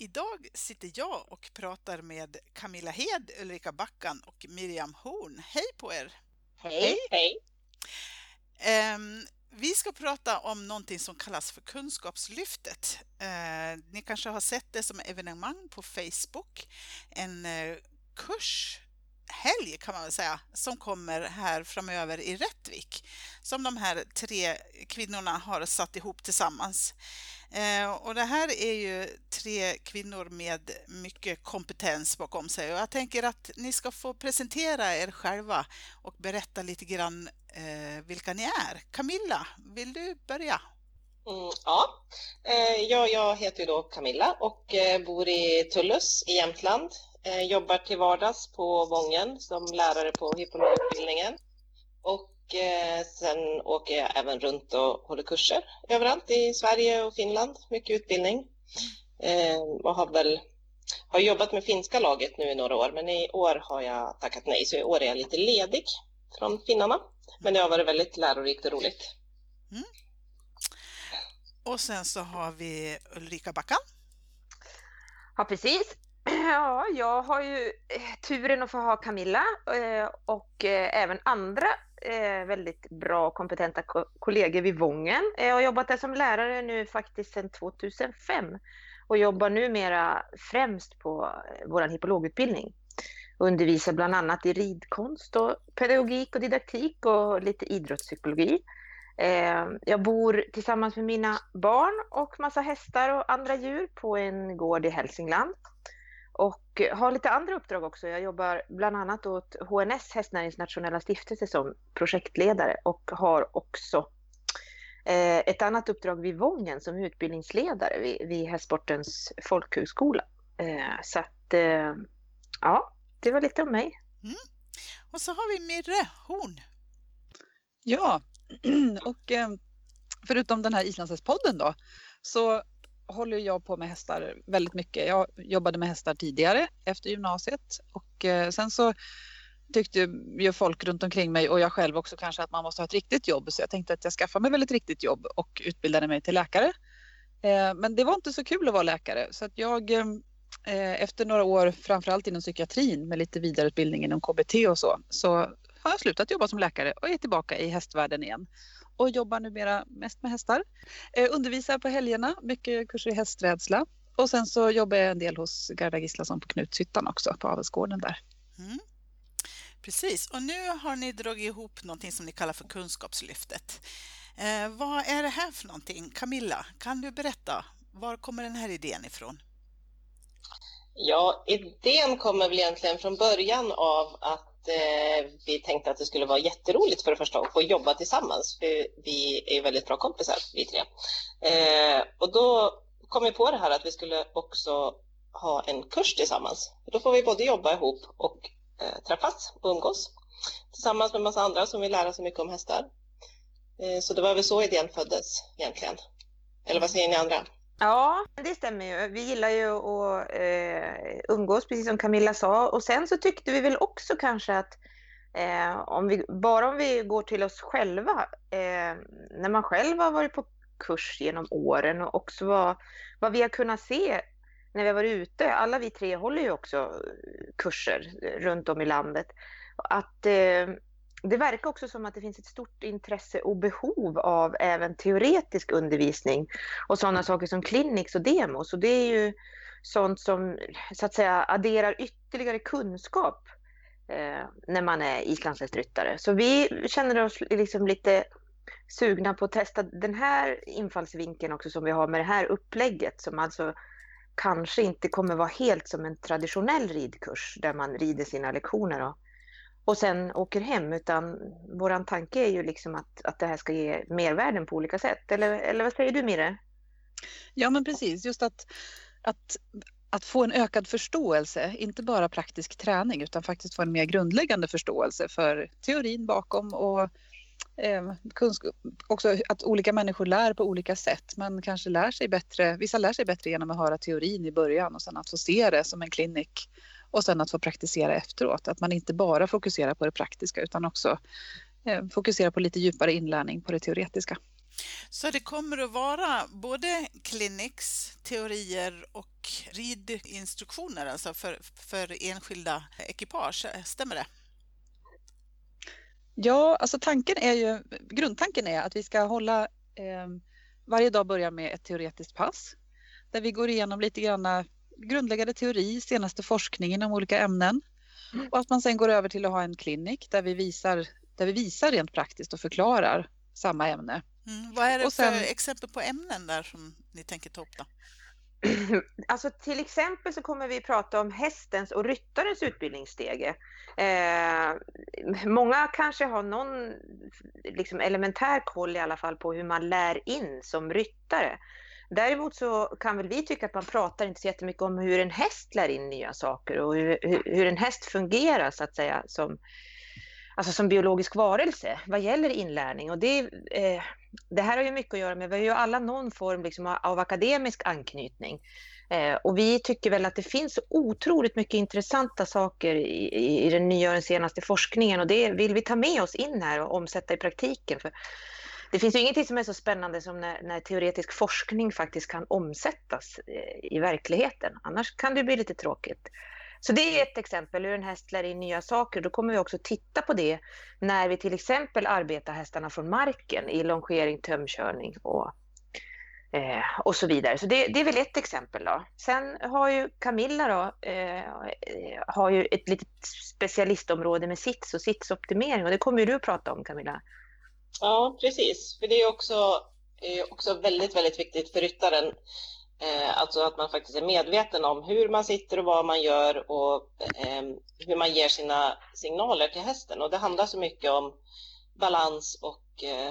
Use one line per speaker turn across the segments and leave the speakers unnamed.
Idag sitter jag och pratar med Camilla Hed, Ulrika Backan och Miriam Horn. Hej på er!
Hej! Hej!
Um, vi ska prata om någonting som kallas för Kunskapslyftet. Uh, ni kanske har sett det som evenemang på Facebook. En uh, kurs helg kan man väl säga, som kommer här framöver i Rättvik, som de här tre kvinnorna har satt ihop tillsammans. Eh, och det här är ju tre kvinnor med mycket kompetens bakom sig och jag tänker att ni ska få presentera er själva och berätta lite grann eh, vilka ni är. Camilla, vill du börja?
Mm, ja, eh, jag, jag heter ju då Camilla och eh, bor i Tullus i Jämtland jobbar till vardags på Vången som lärare på hypnologutbildningen. Och eh, sen åker jag även runt och håller kurser överallt i Sverige och Finland. Mycket utbildning. Eh, och har väl har jobbat med finska laget nu i några år, men i år har jag tackat nej, så i år är jag lite ledig från finnarna. Men det har varit väldigt lärorikt och roligt. Mm.
Och sen så har vi Ulrika Backan.
Ja, precis. Ja, jag har ju eh, turen att få ha Camilla eh, och eh, även andra väldigt bra och kompetenta kollegor vid Vången. Jag har jobbat där som lärare nu faktiskt sedan 2005 och jobbar numera främst på vår hippologutbildning. Undervisar bland annat i ridkonst och pedagogik och didaktik och lite idrottspsykologi. Jag bor tillsammans med mina barn och massa hästar och andra djur på en gård i Hälsingland och har lite andra uppdrag också. Jag jobbar bland annat åt HNS, Hästnäringens stiftelse, som projektledare och har också eh, ett annat uppdrag vid Vången som utbildningsledare vid, vid Hästsportens folkhögskola. Eh, så att, eh, ja, det var lite om mig. Mm.
Och så har vi Mirre Horn.
Ja, och förutom den här Islandshästpodden då, så håller jag på med hästar väldigt mycket. Jag jobbade med hästar tidigare efter gymnasiet och eh, sen så tyckte ju folk runt omkring mig och jag själv också kanske att man måste ha ett riktigt jobb så jag tänkte att jag skaffar mig väl ett riktigt jobb och utbildade mig till läkare. Eh, men det var inte så kul att vara läkare så att jag eh, efter några år framförallt inom psykiatrin med lite vidareutbildning inom KBT och så så har jag slutat jobba som läkare och är tillbaka i hästvärlden igen och jobbar numera mest med hästar. Eh, undervisar på helgerna, mycket kurser i hästrädsla. Och sen så jobbar jag en del hos Gerda Gislason på Knutshyttan också, på avelsgården där. Mm.
Precis, och nu har ni dragit ihop någonting som ni kallar för Kunskapslyftet. Eh, vad är det här för någonting? Camilla, kan du berätta? Var kommer den här idén ifrån?
Ja, idén kommer väl egentligen från början av att eh, vi tänkte att det skulle vara jätteroligt för det första att få jobba tillsammans. För vi är väldigt bra kompisar vi tre. Eh, och då kom vi på det här att vi skulle också ha en kurs tillsammans. Då får vi både jobba ihop och eh, träffas och umgås tillsammans med massa andra som vill lära sig mycket om hästar. Eh, så det var väl så idén föddes egentligen. Eller vad säger ni andra?
Ja, det stämmer ju. Vi gillar ju att eh, umgås, precis som Camilla sa. Och sen så tyckte vi väl också kanske att eh, om vi, bara om vi går till oss själva, eh, när man själv har varit på kurs genom åren och också vad, vad vi har kunnat se när vi har varit ute. Alla vi tre håller ju också kurser runt om i landet. Att eh, det verkar också som att det finns ett stort intresse och behov av även teoretisk undervisning och sådana saker som clinics och demos. Och det är ju sånt som så att säga adderar ytterligare kunskap eh, när man är islandshästryttare. Så vi känner oss liksom lite sugna på att testa den här infallsvinkeln också som vi har med det här upplägget som alltså kanske inte kommer vara helt som en traditionell ridkurs där man rider sina lektioner och och sen åker hem utan våran tanke är ju liksom att, att det här ska ge mervärden på olika sätt. Eller, eller vad säger du Mire?
Ja men precis, just att, att att få en ökad förståelse, inte bara praktisk träning utan faktiskt få en mer grundläggande förståelse för teorin bakom och eh, också att olika människor lär på olika sätt. Man kanske lär sig bättre, vissa lär sig bättre genom att höra teorin i början och sen att få se det som en klinik och sen att få praktisera efteråt. Att man inte bara fokuserar på det praktiska utan också eh, fokuserar på lite djupare inlärning på det teoretiska.
Så det kommer att vara både clinics, teorier och ridinstruktioner alltså för, för enskilda ekipage, stämmer det?
Ja, alltså tanken är ju, grundtanken är att vi ska hålla eh, varje dag börja med ett teoretiskt pass där vi går igenom lite grann grundläggande teori, senaste forskning inom olika ämnen mm. och att man sen går över till att ha en klinik där vi visar, där vi visar rent praktiskt och förklarar samma ämne.
Mm. Vad är det sen, för exempel på ämnen där som ni tänker ta upp då?
Alltså till exempel så kommer vi prata om hästens och ryttarens utbildningsstege. Eh, många kanske har någon liksom elementär koll i alla fall på hur man lär in som ryttare. Däremot så kan väl vi tycka att man pratar inte så jättemycket om hur en häst lär in nya saker och hur, hur en häst fungerar så att säga som, alltså som biologisk varelse vad gäller inlärning. Och det, eh, det här har ju mycket att göra med, vi har ju alla någon form liksom av akademisk anknytning. Eh, och vi tycker väl att det finns otroligt mycket intressanta saker i, i, i den nya och den senaste forskningen och det vill vi ta med oss in här och omsätta i praktiken. För det finns ju ingenting som är så spännande som när, när teoretisk forskning faktiskt kan omsättas eh, i verkligheten. Annars kan det bli lite tråkigt. Så det är ett exempel hur en häst lär in nya saker. Då kommer vi också titta på det när vi till exempel arbetar hästarna från marken i longering, tömkörning och, eh, och så vidare. Så det, det, är väl ett exempel. Då. Sen har ju Camilla då, eh, har ju ett litet specialistområde med sits och sitsoptimering och det kommer ju du att prata om Camilla.
Ja, precis. För det är också, är också väldigt, väldigt viktigt för ryttaren Eh, alltså att man faktiskt är medveten om hur man sitter och vad man gör och eh, hur man ger sina signaler till hästen. Och det handlar så mycket om balans och eh,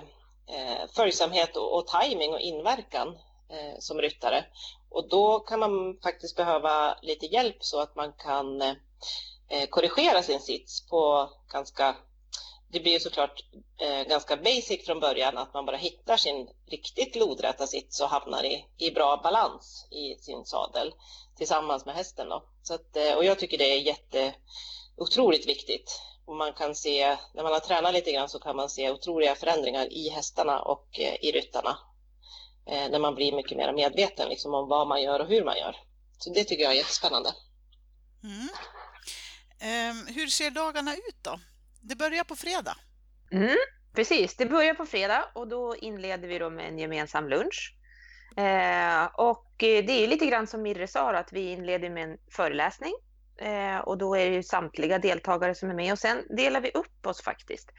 eh följsamhet och, och timing och inverkan eh, som ryttare. Och då kan man faktiskt behöva lite hjälp så att man kan eh, korrigera sin sits på ganska det blir ju såklart eh, ganska basic från början att man bara hittar sin riktigt lodräta sits och hamnar i, i bra balans i sin sadel tillsammans med hästen. Då. Så att, eh, och jag tycker det är jätte, otroligt viktigt. Och man kan se, när man har tränat lite grann så kan man se otroliga förändringar i hästarna och eh, i ryttarna. Eh, när man blir mycket mer medveten liksom, om vad man gör och hur man gör. Så det tycker jag är jättespännande.
Mm. Um, hur ser dagarna ut då? Det börjar på fredag.
Mm, precis, det börjar på fredag och då inleder vi då med en gemensam lunch. Eh, och eh, det är lite grann som Mirre sa, att vi inleder med en föreläsning. Eh, och då är det ju samtliga deltagare som är med och sen delar vi upp oss faktiskt.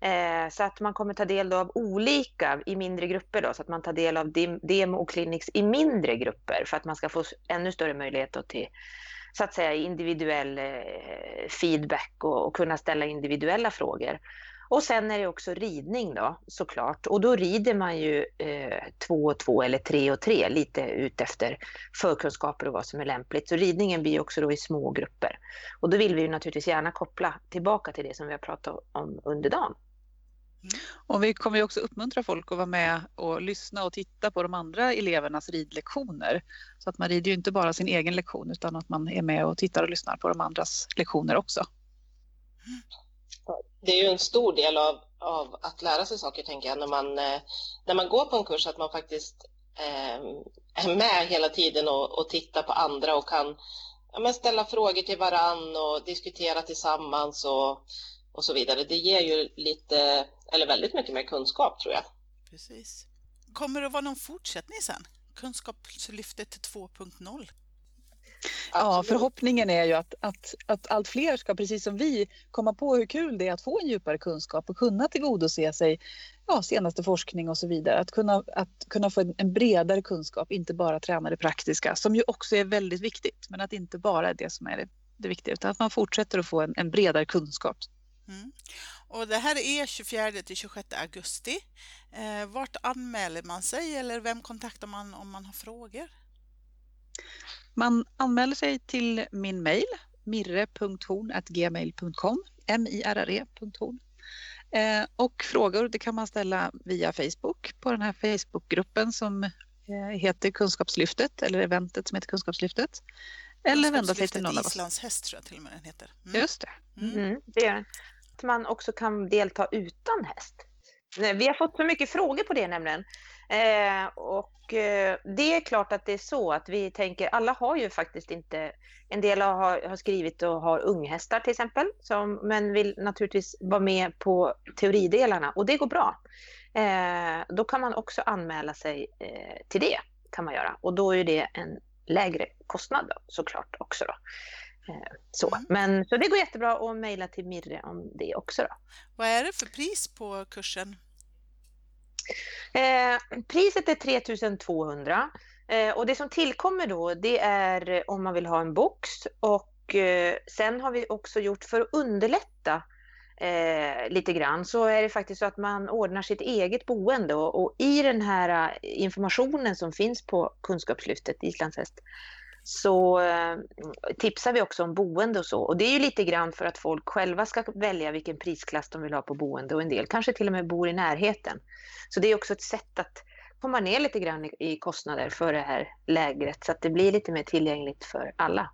Eh, så att man kommer ta del av olika i mindre grupper då, så att man tar del av demo och clinics i mindre grupper för att man ska få ännu större möjlighet till så att säga individuell eh, feedback och, och, kunna ställa individuella frågor. Och sen är det också ridning då såklart och då rider man ju eh, två och två eller tre och tre lite utefter förkunskaper och vad som är lämpligt. Så ridningen blir också då i små grupper. Och då vill vi ju naturligtvis gärna koppla tillbaka till det som vi har pratat om under dagen. Mm.
Och vi kommer ju också uppmuntra folk att vara med och lyssna och titta på de andra elevernas ridlektioner. Så att man rider ju inte bara sin egen lektion utan att man är med och tittar och lyssnar på de andras lektioner också.
Det är ju en stor del av, av att lära sig saker, tänker jag, när man, eh, när man går på en kurs, att man faktiskt eh, är med hela tiden och, och tittar på andra och kan ja, ställa frågor till varann och diskutera tillsammans och, och så vidare. Det ger ju lite eller väldigt mycket mer kunskap tror jag.
Precis. Kommer det att vara någon fortsättning sen? Kunskapslyftet 2.0?
Ja, förhoppningen är ju att, att, att allt fler ska, precis som vi, komma på hur kul det är att få en djupare kunskap och kunna tillgodose sig ja, senaste forskning och så vidare. Att kunna, att kunna få en, en bredare kunskap, inte bara träna det praktiska, som ju också är väldigt viktigt, men att inte bara är det som är det, det viktiga, utan att man fortsätter att få en, en bredare kunskap. Mm.
Och det här är 24 till 26 augusti. Eh, vart anmäler man sig eller vem kontaktar man om man har frågor?
Man anmäler sig till min mejl mirre.horn.gmail.com M-I-R-R-E.horn. Eh, och frågor det kan man ställa via Facebook på den här Facebookgruppen som eh, heter Kunskapslyftet eller eventet som heter Kunskapslyftet. Eller vända sig till någon av oss.
Islands häst tror jag till och med den heter. Mm.
Just det.
Mm.
Mm, det är att man också kan delta utan häst. Vi har fått så mycket frågor på det nämligen. Eh, och eh, det är klart att det är så att vi tänker, alla har ju faktiskt inte, en del har, har skrivit och har unghästar till exempel, som, men vill naturligtvis vara med på teoridelarna och det går bra. Eh, då kan man också anmäla sig eh, till det, kan man göra. Och då är det en lägre kostnad då, såklart också. Då. Eh, så.
Mm.
Men, så det går jättebra att mejla till Mirre om det också. Då.
Vad är det för pris på kursen?
Eh, priset är 3200 eh, och det som tillkommer då det är om man vill ha en box och eh, sen har vi också gjort för att underlätta eh, lite grann så är det faktiskt så att man ordnar sitt eget boende och, och i den här eh, informationen som finns på Kunskapslyftet Islandshäst så eh, tipsar vi också om boende och så. Och det är ju lite grann för att folk själva ska välja vilken prisklass de vill ha på boende och en del kanske till och med bor i närheten. Så det är också ett sätt att komma ner lite grann i, kostnader för det här lägret så att det blir lite mer tillgängligt för alla.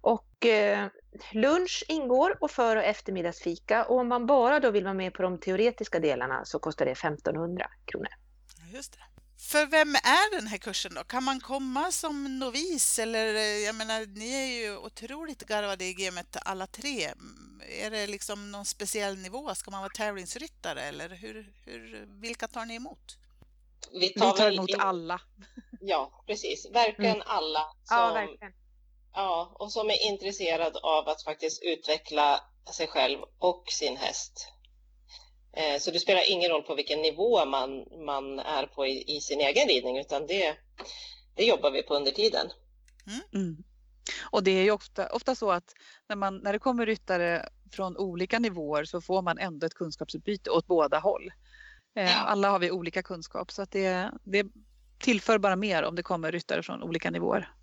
Och eh, lunch ingår och för och eftermiddagsfika och om man bara då vill vara med på de teoretiska delarna så kostar det 1500 kronor.
Just det. För vem är den här kursen då? Kan man komma som novis eller eh, jag menar, ni är ju otroligt garvade i gamet alla tre. Är det liksom någon speciell nivå? Ska man vara tävlingsryttare eller hur, hur, vilka tar ni emot?
Vi
Vi
tar,
tar
väl
emot
in-
alla.
Ja, precis. Verkligen
Mm.
alla som,
Ja, verkligen.
ja, och som är intresserad av att faktiskt utveckla sig själv och sin häst. Eh, Så det spelar ingen roll på vilken nivå man, man är på i, i sin egen ridning, utan det, det jobbar vi på under tiden.
Mm. Och det är ju ofta, ofta så att när, man, när det kommer ryttare från olika nivåer så får man ändå ett kunskapsutbyte åt båda håll. Eh,
Ja.
Alla har vi olika kunskap så att det, det tillför bara mer om det kommer ryttare från olika nivåer.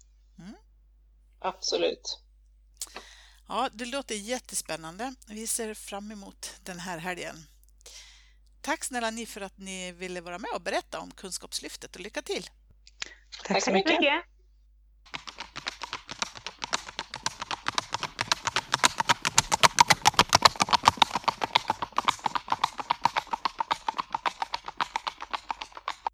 Absolut.
Ja, det låter jättespännande. Vi ser fram emot den här helgen. Tack snälla ni för att ni ville vara med och berätta om Kunskapslyftet och lycka till!
Tack så mycket.
mycket.